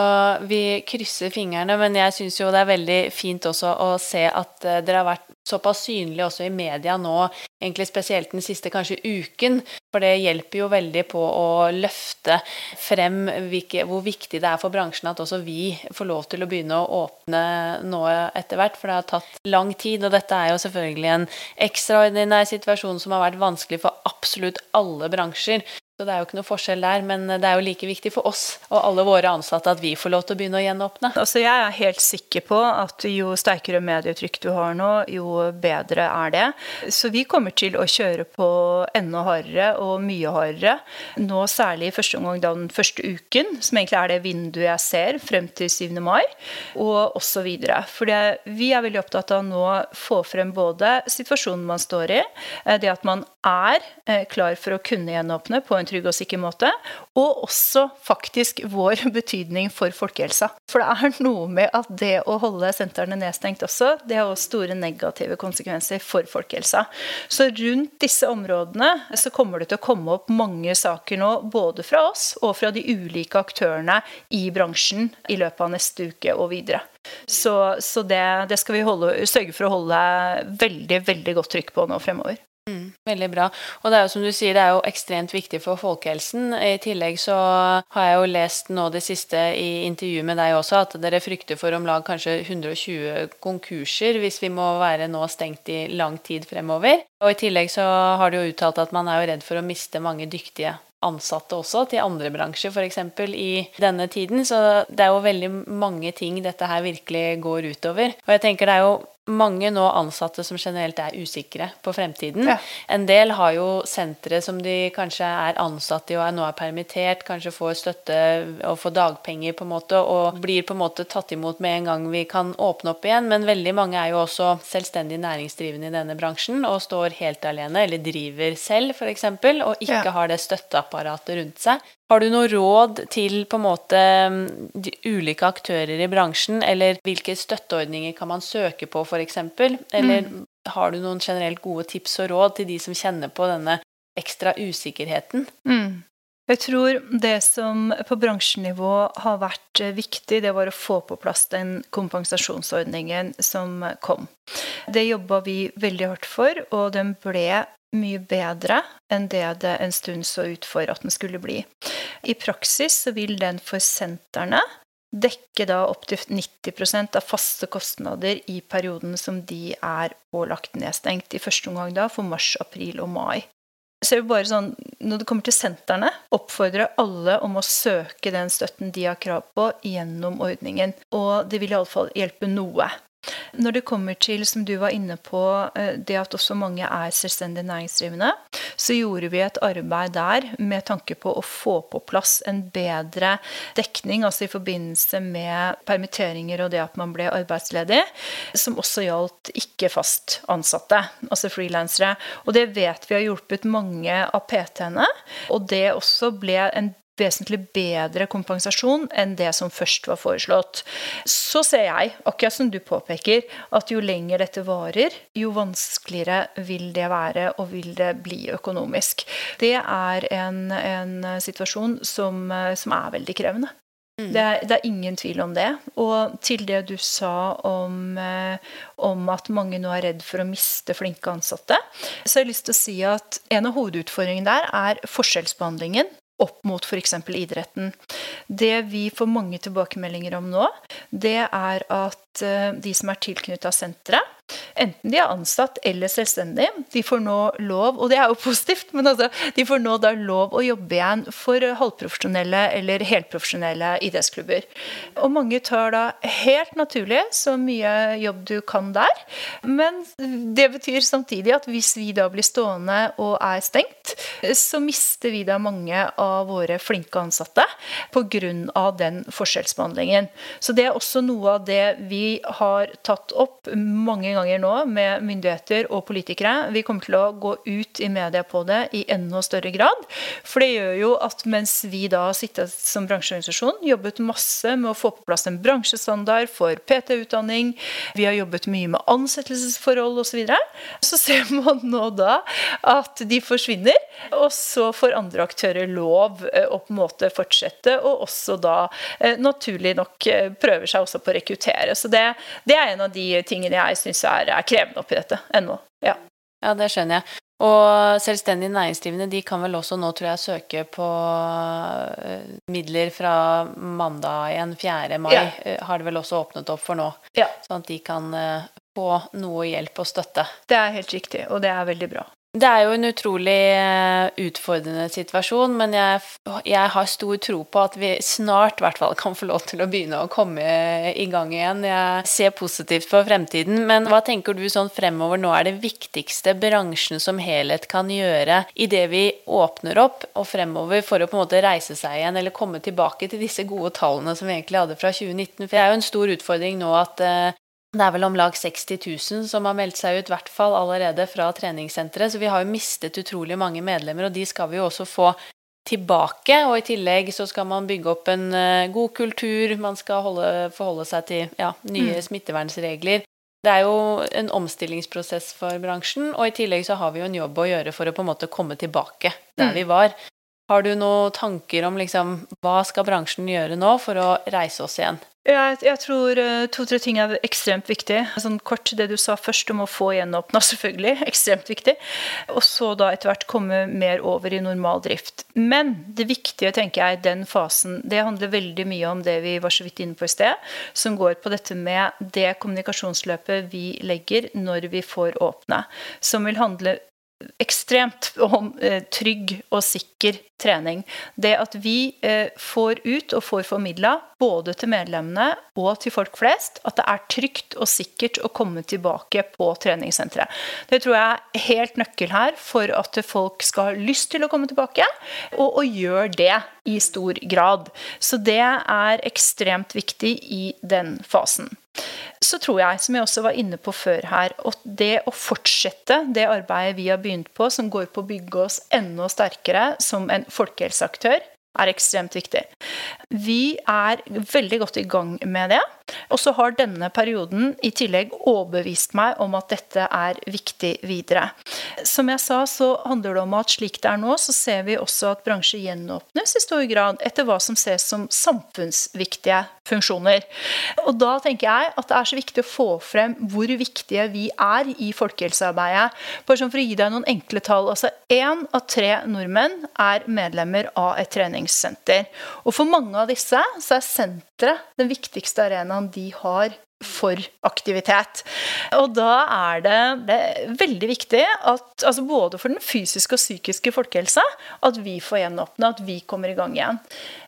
vi krysser fingrene, men jeg syns jo det er veldig fint også å se at eh, dere har vært såpass synlig også i media nå, egentlig spesielt den siste kanskje uken. For det hjelper jo veldig på å løfte frem hvilke, hvor viktig det er for bransjen at også vi får lov til å begynne å åpne nå etter hvert. For det har tatt lang tid, og dette er jo selvfølgelig en ekstraordinær situasjon som har vært vanskelig for absolutt alle bransjer. Så det er jo ikke noe forskjell der, men det er jo like viktig for oss og alle våre ansatte at vi får lov til å begynne å gjenåpne. Altså jeg er helt sikker på at jo sterkere medietrykk du har nå, jo bedre er det. Så vi kommer til å kjøre på enda hardere og mye hardere. Nå særlig i første omgang da den første uken, som egentlig er det vinduet jeg ser frem til 7. mai, og osv. For det, vi er veldig opptatt av nå å få frem både situasjonen man står i, eh, det at man er eh, klar for å kunne gjenåpne på en trygg og sikker måte. Og også faktisk vår betydning for folkehelsa. For det er noe med at det å holde sentrene nedstengt også, det har også store negative konsekvenser for folkehelsa. Så rundt disse områdene så kommer det til å komme opp mange saker nå, både fra oss og fra de ulike aktørene i bransjen i løpet av neste uke og videre. Så, så det, det, skal vi holde, sørge for å holde veldig, veldig godt trykk på nå fremover. Veldig bra. Og det er jo som du sier, det er jo ekstremt viktig for folkehelsen. I tillegg så har jeg jo lest nå det siste i intervjuet med deg også, at dere frykter for om lag kanskje 120 konkurser hvis vi må være nå stengt i lang tid fremover. Og i tillegg så har du jo uttalt at man er jo redd for å miste mange dyktige ansatte også, til andre bransjer f.eks. i denne tiden. Så det er jo veldig mange ting dette her virkelig går utover. Og jeg tenker det er jo mange nå ansatte som generelt er usikre på fremtiden. Ja. En del har jo sentre som de kanskje er ansatt i og er nå er permittert, kanskje får støtte og får dagpenger på en måte, og blir på en måte tatt imot med en gang vi kan åpne opp igjen. Men veldig mange er jo også selvstendig næringsdrivende i denne bransjen og står helt alene, eller driver selv f.eks., og ikke ja. har det støtteapparatet rundt seg. Har du noe råd til på en måte de ulike aktører i bransjen, eller hvilke støtteordninger kan man søke på f.eks.? Eller mm. har du noen generelt gode tips og råd til de som kjenner på denne ekstra usikkerheten? Mm. Jeg tror det som på bransjenivå har vært viktig, det var å få på plass den kompensasjonsordningen som kom. Det jobba vi veldig hardt for, og den ble mye bedre enn det det en stund så ut for at den skulle bli. I praksis så vil den for sentrene dekke da opptil 90% av faste kostnader i perioden som de er pålagt nedstengt. I første omgang da for mars, april og mai. Så jeg vil bare sånn, Når det kommer til sentrene, oppfordrer alle om å søke den støtten de har krav på, gjennom ordningen. Og det vil iallfall hjelpe noe. Når det kommer til, som du var inne på, eh, det at også mange er selvstendig næringsdrivende, så gjorde vi et arbeid der med tanke på å få på plass en bedre dekning, altså i forbindelse med permitteringer og det at man ble arbeidsledig, som også gjaldt ikke fast ansatte, altså frilansere. Og det vet vi har hjulpet mange av PT-ene, og det også ble en vesentlig bedre kompensasjon enn det som først var foreslått. Så ser jeg, akkurat som du påpeker, at jo lenger dette varer, jo vanskeligere vil det være og vil det bli økonomisk. Det er en, en situasjon som, som er veldig krevende. Mm. Det, er, det, er, ingen tvil om det. Og til det du sa om, eh, om, at mange nå er redd for å miste flinke ansatte, så har jeg lyst til å si at en av hovedutfordringene der er forskjellsbehandlingen opp mot f.eks. idretten. Det vi får mange tilbakemeldinger om nå, det er at eh, de som er tilknytta senteret, enten de er ansatt eller selvstendig, de får nå lov, og det er jo positivt, men altså, de får nå da lov å jobbe igjen for halvprofesjonelle eller helprofesjonelle idrettsklubber. Og mange tar da helt naturlig så mye jobb du kan der, men det betyr samtidig at hvis vi da blir stående og er stengt, så mister vi da mange av våre flinke ansatte pga. den forskjellsbehandlingen. Så det er også noe av det vi har tatt opp mange ganger nå med myndigheter og politikere. Vi kommer til å gå ut i media på det i enda større grad. For det gjør jo at mens vi da har sittet som bransjeorganisasjon, jobbet masse med å få på plass en bransjestandard for PT-utdanning, vi har jobbet mye med ansettelsesforhold osv., så, videre, så ser man nå da at de forsvinner. Og så får andre aktører lov eh, å på en måte fortsette, og også da eh, naturlig nok eh, prøver seg også på å rekruttere. Så det, det er en av de tingene jeg syns er, er, krevende oppi dette ennå. Ja. ja, det skjønner jeg. Og selvstendig næringsdrivende de kan vel også nå, tror jeg, søke på midler fra mandag igjen, 4. mai, ja. har det vel også åpnet opp for nå. Ja. Sånn at de kan få noe hjelp og støtte. Det er helt riktig, og det er veldig bra. Det er jo en utrolig eh, utfordrende situasjon, men jeg, jeg, har stor tro på at vi snart i hvert fall kan få lov til å begynne å komme i gang igjen. Jeg ser positivt på fremtiden, men hva tenker du sånn fremover nå er det viktigste bransjen som helhet kan gjøre i det vi åpner opp og fremover for å på en måte reise seg igjen eller komme tilbake til disse gode tallene som vi egentlig hadde fra 2019? For det er jo en stor utfordring nå at eh, det er vel om lag 60 000 som har meldt seg ut, i hvert fall allerede fra treningssenteret. Så vi har jo mistet utrolig mange medlemmer, og de skal vi jo også få tilbake. Og i tillegg så skal man bygge opp en uh, god kultur, man skal holde, forholde seg til ja, nye mm. smittevernregler. Det er jo en omstillingsprosess for bransjen, og i tillegg så har vi jo en jobb å gjøre for å på en måte komme tilbake der mm. vi var. Har du noen tanker om liksom, hva skal bransjen gjøre nå for å reise oss igjen? Jeg, jeg tror uh, to-tre ting er ekstremt viktig. Sånn kort det du sa først om å få gjenåpna, selvfølgelig. Ekstremt viktig. Og så da etter hvert komme mer over i normal drift. Men det viktige, tenker jeg, den fasen, det handler veldig mye om det vi var så vidt inne på i sted, som går på dette med det kommunikasjonsløpet vi legger når vi får åpne. Som vil handle ekstremt om eh, trygg og sikker trening. Det at vi eh, får ut og får formidla, både til medlemmene og til folk flest, at det er trygt og sikkert å komme tilbake på treningssenteret. Det tror jeg er helt nøkkel her for at folk skal ha lyst til å komme tilbake, og, og gjør det i stor grad. Så det er ekstremt viktig i den fasen så tror jeg, som jeg også var inne på før her, at det å fortsette det arbeidet vi har begynt på, som går på å bygge oss enda sterkere som en folkehelseaktør, er ekstremt viktig. Vi er veldig godt i gang med det. Og så har denne perioden i tillegg overbevist meg om at dette er viktig videre. Som jeg sa, så handler det om at slik det er nå, så ser vi også at bransjer gjenåpnes i stor grad etter hva som ses som samfunnsviktige funksjoner. Og da tenker jeg at det er så viktig å få frem hvor viktige vi er i folkehelsearbeidet. Bare sånn for å gi deg noen enkle tall. Altså én av tre nordmenn er medlemmer av et treningssenter. Og for mange av disse så er senteret den viktigste arenaen de har for aktivitet. Og da er det, det er veldig viktig at altså både for den fysiske og psykiske folkehelsa at vi får gjenåpne, at vi kommer i gang igjen.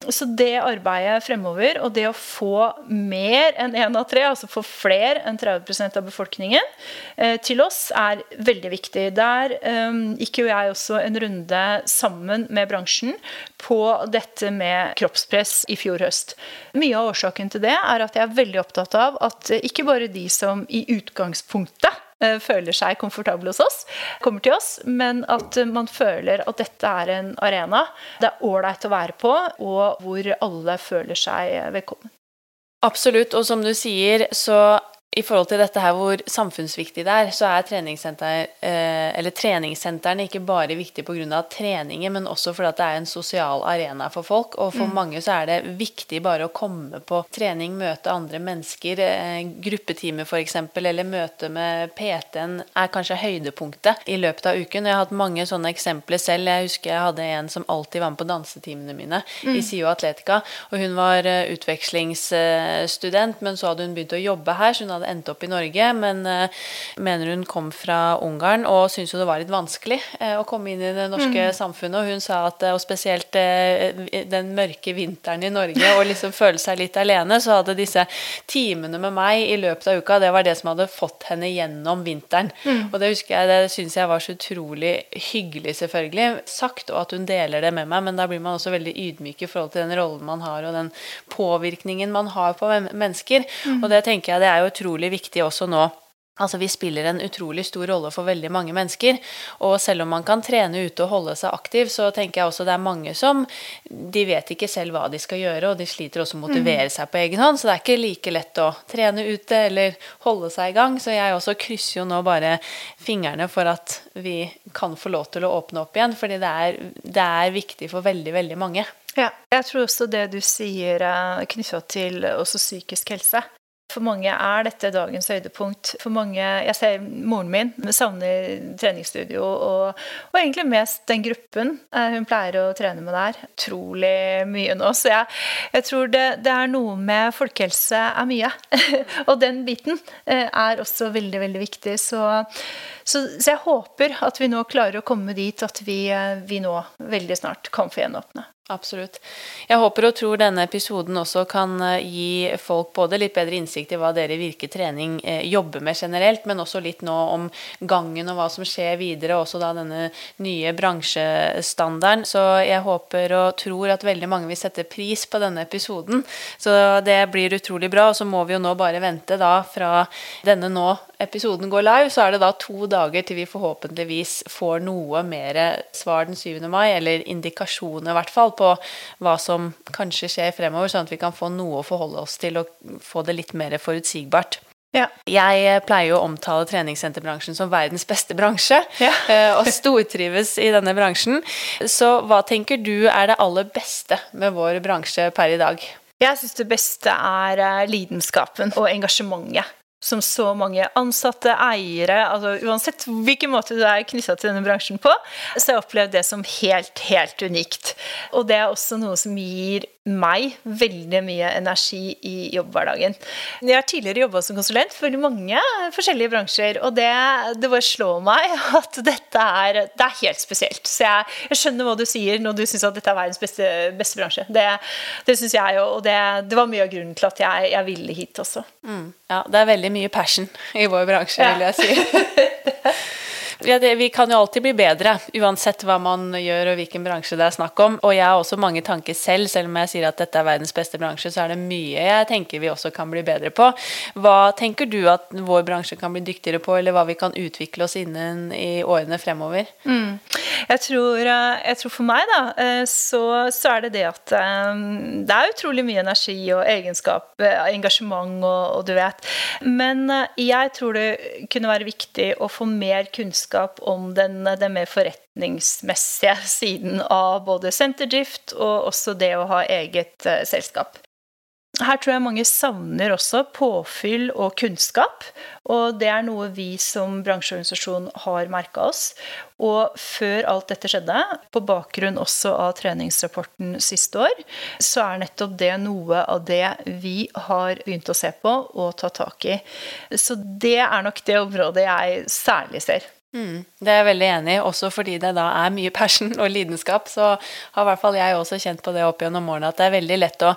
Så det arbeidet fremover, og det å få mer enn én av tre, altså få flere enn 30 av befolkningen eh, til oss, er veldig viktig. Der eh, gikk jo jeg også en runde sammen med bransjen på dette med kroppspress i fjor høst. Mye av årsaken til det er at jeg er veldig opptatt av at ikke bare de som i utgangspunktet eh, føler seg komfortable hos oss, kommer til oss, men at man føler at dette er en arena det er ålreit å være på, og hvor alle føler seg velkommen. Absolutt, og som du sier, så i forhold til dette her hvor samfunnsviktig det er, så er treningssenter, eh, eller treningssentrene ikke bare viktige pga. treningen, men også fordi det er en sosial arena for folk. Og for mm. mange så er det viktig bare å komme på trening, møte andre mennesker. gruppetime gruppetimer f.eks., eller møte med PT-en er kanskje høydepunktet i løpet av uken. Jeg har hatt mange sånne eksempler selv. Jeg husker jeg hadde en som alltid var med på dansetimene mine mm. i SIO Atletica. Og hun var eh, utvekslingsstudent, men så hadde hun begynt å jobbe her. så hun hadde hadde endt opp i Norge, men uh, mener hun kom fra Ungarn og syntes jo det var litt vanskelig uh, å komme inn i det norske mm. samfunnet. Og hun sa at, uh, og spesielt den mørke vinteren i Norge, og liksom føle seg litt alene, så hadde disse timene med meg i løpet av uka, det var det som hadde fått henne gjennom vinteren. Mm. Og det husker jeg, det syns jeg var så utrolig hyggelig, selvfølgelig, sagt, og at hun deler det med meg, men da blir man også veldig ydmyk i forhold til den rollen man har, og den påvirkningen man har på mennesker. Mm. Og det tenker jeg det er jo utrolig utrolig viktig også nå. Altså Vi spiller en utrolig stor rolle for veldig mange mennesker. Og selv om man kan trene ute og holde seg aktiv, så tenker jeg også det er mange som de vet ikke selv hva de skal gjøre, og de sliter også å motivere mm. seg på egen hånd. Så det er ikke like lett å trene ute eller holde seg i gang. Så jeg også krysser jo nå bare fingrene for at vi kan få lov til å åpne opp igjen. Fordi det er, det er viktig for veldig, veldig mange. Ja, jeg tror også det du sier eh, knytta til også psykisk helse. For mange er dette dagens høydepunkt. For mange, Jeg ser moren min savner treningsstudio, og, og, egentlig mest den gruppen eh, hun pleier å trene med der. Utrolig mye nå. Så jeg, jeg tror det, det, er noe med folkehelse er mye. og den biten eh, er også veldig, veldig viktig. Så, så, så, jeg håper at vi nå klarer å komme dit at vi, eh, vi nå veldig snart kan få gjenåpne. Absolutt. Jeg håper og tror denne episoden også kan eh, gi folk både litt bedre innsikt i hva dere i Virke trening eh, jobber med generelt, men også litt nå om gangen og hva som skjer videre, også da denne nye bransjestandarden. Så jeg håper og tror at veldig mange vil sette pris på denne episoden. Så det blir utrolig bra. Og så må vi jo nå bare vente da fra denne nå episoden går live, så er det da to dager til vi forhåpentligvis får noe mer svar den 7. mai, eller indikasjoner i hvert fall, på hva som kanskje skjer fremover, sånn at vi kan få noe å forholde oss til og få det litt mer forutsigbart. Ja. Jeg pleier jo å omtale treningssenterbransjen som verdens beste bransje, ja. Eh, og stortrives i denne bransjen. Så hva tenker du er det aller beste med vår bransje per i dag? Jeg syns det beste er eh, lidenskapen og engasjementet som så mange ansatte, eiere altså Uansett hvilken måte du er knytta til denne bransjen på, så har jeg opplevd det som helt, helt unikt. Og det er også noe som gir meg veldig mye energi i jobbhverdagen. Jeg har tidligere jobba som konsulent for mange forskjellige bransjer, og det, det bare slår meg at dette er, det er helt spesielt. Så jeg, jeg, skjønner hva du sier når du syns at dette er verdens beste, beste bransje. Det, det syns jeg jo, og det, det, var mye av grunnen til at jeg, jeg ville hit også. Mm. Ja, det er veldig mye passion i vår bransje, vil jeg si. Ja, det, vi kan jo alltid bli bedre, uansett hva man gjør og hvilken bransje det er snakk om. Og jeg har også mange tanker selv, selv om jeg sier at dette er verdens beste bransje, så er det mye jeg tenker vi også kan bli bedre på. Hva tenker du at vår bransje kan bli dyktigere på, eller hva vi kan utvikle oss innen i årene fremover? Mm. Jeg, tror, eh, jeg, tror, for meg, da, eh, så, så, er det det at eh, det er utrolig mye energi og egenskap, engasjement og, og du vet. Men jeg tror det kunne være viktig å få mer kunnskap kunnskap om den, den mer forretningsmessige siden av både senterdrift og også det å ha eget uh, selskap. Her tror jeg mange savner også påfyll og kunnskap. Og det er noe vi som bransjeorganisasjon har merka oss. Og før alt dette skjedde, på bakgrunn også av treningsrapporten siste år, så er nettopp det noe av det vi har begynt å se på og ta tak i. Så det er nok det området jeg særlig ser. Mm, det er jeg veldig enig i, også fordi det da er mye passion og lidenskap. Så har i hvert fall jeg også kjent på det opp gjennom årene at det er veldig lett å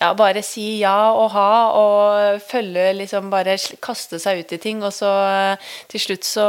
ja, bare si ja og ha, og følge liksom bare kaste seg ut i ting. Og så til slutt så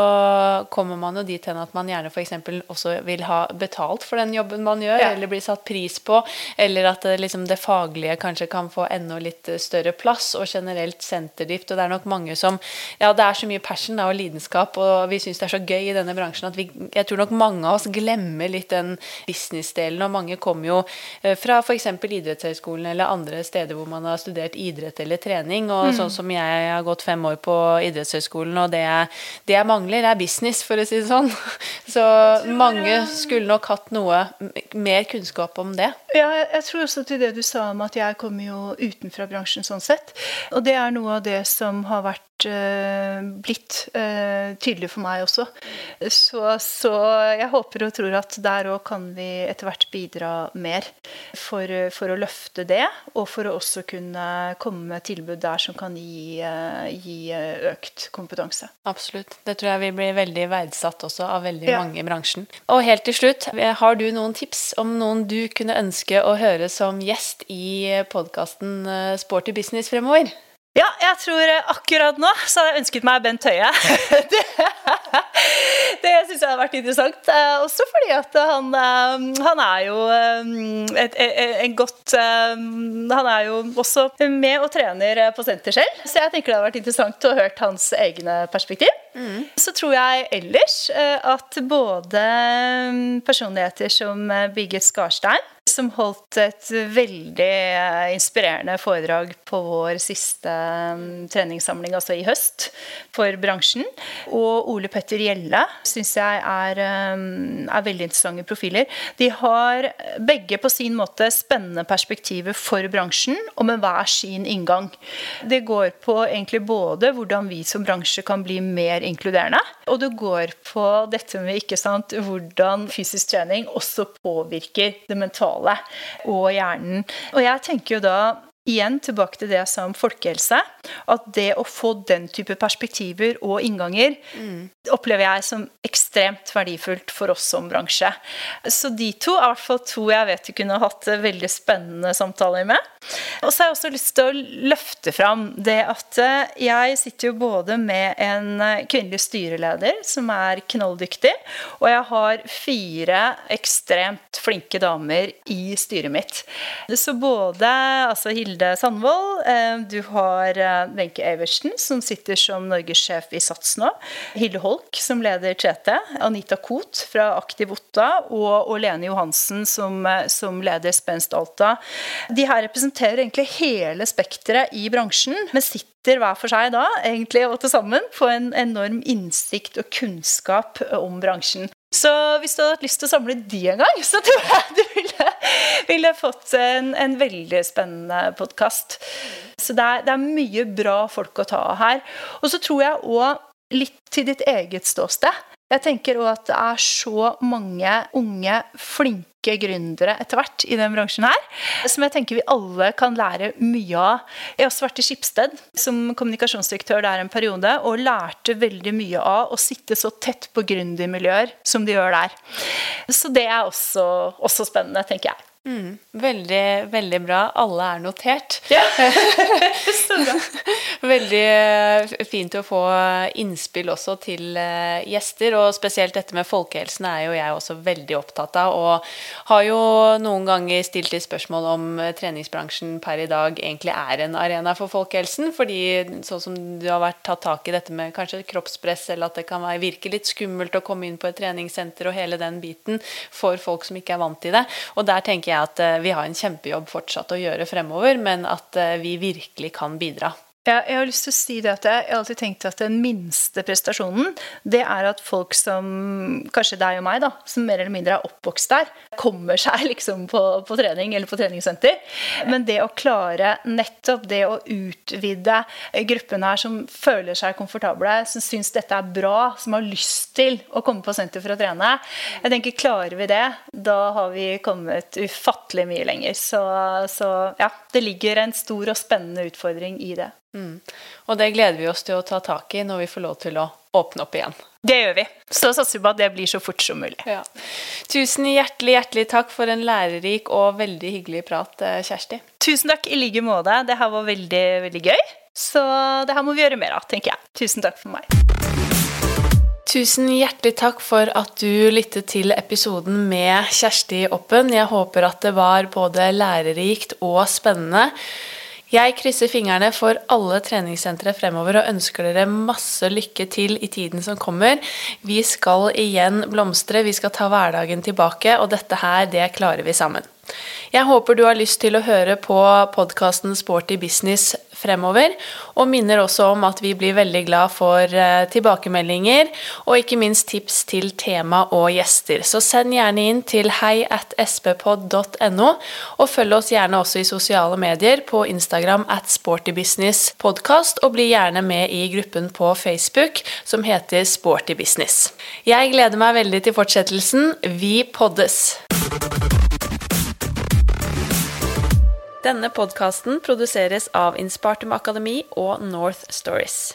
kommer man jo dit hen at man gjerne f.eks. også vil ha betalt for den jobben man gjør, ja. eller bli satt pris på, eller at det, liksom, det faglige kanskje kan få enda litt større plass, og generelt senterdrift. Og det er nok mange som Ja, det er så mye passion da, og lidenskap, og vi syns det er så gøy i denne bransjen at vi, jeg tror nok mange av oss glemmer litt den businessdelen, og mange kommer jo eh, fra f.eks. idrettshøyskolen eller andre steder hvor man har studert idrett eller trening. Og mm. sånn som jeg har gått fem år på idrettshøyskolen, og det jeg, det jeg mangler, er business, for å si det sånn. Så mange skulle nok hatt noe mer kunnskap om det. Ja, jeg tror også til det du sa om at jeg kommer jo utenfra bransjen sånn sett. Og det er noe av det som har vært blitt uh, tydelig for meg også. Så, så, jeg håper og tror at der òg kan vi etter hvert bidra mer for, for, å løfte det, og for å også kunne komme med tilbud der som kan gi, uh, gi økt kompetanse. Absolutt. Det tror jeg vi blir veldig verdsatt også av veldig ja. mange i bransjen. Og helt til slutt, har du noen tips om noen du kunne ønske å høre som gjest i podkasten Sporty business fremover? Ja, jeg tror akkurat nå så hadde jeg ønsket meg Bent Høie. det det syns jeg har vært interessant. Eh, også fordi at han, eh, han er jo eh, et, en godt Han er jo også med og trener på senter selv, så jeg tenker det hadde vært interessant å høre hans egne perspektiv. Mm. Så tror jeg ellers at både personligheter som Birgit Skarstein som holdt et veldig eh, inspirerende foredrag på vår siste mm, treningssamling, altså i høst, for bransjen. Og Ole Petter Gjelle syns jeg er, mm, er, veldig interessante profiler. De har begge på sin måte spennende perspektiver for bransjen, og med hver sin inngang. Det går på egentlig både hvordan vi som bransje kan bli mer inkluderende, og det går på dette med ikke sant, hvordan fysisk trening også påvirker det mentale mentale og hjernen. Og jeg tenker jo da igjen tilbake til det jeg sa om folkehelse. At det å få den type perspektiver og innganger mm. opplever jeg som ekstremt verdifullt for oss som bransje. Så de to er i hvert fall to jeg vet du kunne hatt veldig spennende samtaler med. Og så har jeg også lyst til å løfte fram det at eh, jeg sitter jo både med en eh, kvinnelig styreleder som er knalldyktig, og jeg har fire ekstremt flinke damer i styret mitt. Så både altså Hilde Sandvold, eh, du har Wenche Eversen, som sitter som norgessjef i SATS nå, Hilde Holk, som leder Tete. Anita Koht fra Aktiv Otta og, Lene Johansen, som, som leder Spenst Alta. De her representerer egentlig hele spekteret i bransjen, men sitter hver for seg da egentlig og til sammen på en enorm innsikt og kunnskap om bransjen. Så hvis du hadde hatt lyst til å samle de en gang, så tror jeg du ville, ville fått en, en, veldig spennende podkast. Så det er, det er, mye bra folk å ta av her. Og så tror jeg òg litt til ditt eget ståsted. Jeg tenker òg at det er så mange unge, flinke gründere etter hvert i den bransjen her, som jeg tenker vi alle kan lære mye av. Jeg har også vært i Skipsted som kommunikasjonsdirektør der en periode, og lærte veldig mye av å sitte så tett på gründermiljøer som de gjør der. Så det er også, også spennende, tenker jeg. Mm, veldig, veldig bra. Alle er notert. Ja. veldig eh, fint å få innspill også til eh, gjester, og spesielt dette med folkehelsen er jo jeg også veldig opptatt av. Og har jo noen ganger stilt litt spørsmål om eh, treningsbransjen per i dag egentlig er en arena for folkehelsen. Fordi sånn som du har vært tatt tak i dette med kanskje kroppspress, eller at det kan virke litt skummelt å komme inn på et treningssenter og hele den biten for folk som ikke er vant til det. Og der tenker jeg at eh, vi har en kjempejobb fortsatt å gjøre fremover, men at eh, vi virkelig kan bidra. Ja, jeg har lyst til å si det at jeg har alltid tenkt at den minste prestasjonen, det er at folk som kanskje deg og meg, da, som mer eller mindre er oppvokst der, kommer seg liksom på, på trening eller på treningssenter. Men det å klare nettopp det å utvide gruppen her som føler seg komfortable, som syns dette er bra, som har lyst til å komme på senter for å trene, jeg tenker klarer vi det, da har vi kommet ufattelig mye lenger. Så, så ja, det ligger en stor og spennende utfordring i det. Mm. Og det gleder vi oss til å ta tak i når vi får lov til å åpne opp igjen. Det gjør vi. Så satser vi på at det blir så fort som mulig. Ja. Tusen hjertelig, hjertelig takk for en lærerik og veldig hyggelig prat, eh, Kjersti. Tusen takk i like måte. Det her var veldig, veldig gøy. Så det her må vi gjøre mer av, tenker jeg. Tusen takk for meg. Tusen hjertelig takk for at du lyttet til episoden med Kjersti Oppen. Jeg håper at det var både lærerikt og spennende. Jeg krysser fingrene for alle treningssentre fremover og ønsker dere masse lykke til i tiden som kommer. Vi skal igjen blomstre, vi skal ta hverdagen tilbake, og dette her, det klarer vi sammen. Jeg håper du har lyst til å høre på podkasten Sporty business fremover, og minner også om at vi blir veldig glad for eh, tilbakemeldinger og ikke minst tips til tema og gjester. Så send gjerne inn til hei at sppod.no, og følg oss gjerne også i sosiale medier på Instagram at sportybusinesspodkast, og bli gjerne med i gruppen på Facebook som heter Sporty Business. Jeg gleder meg veldig til fortsettelsen. Vi poddes! Denne podkasten produseres av Inspartum Akademi og North Stories.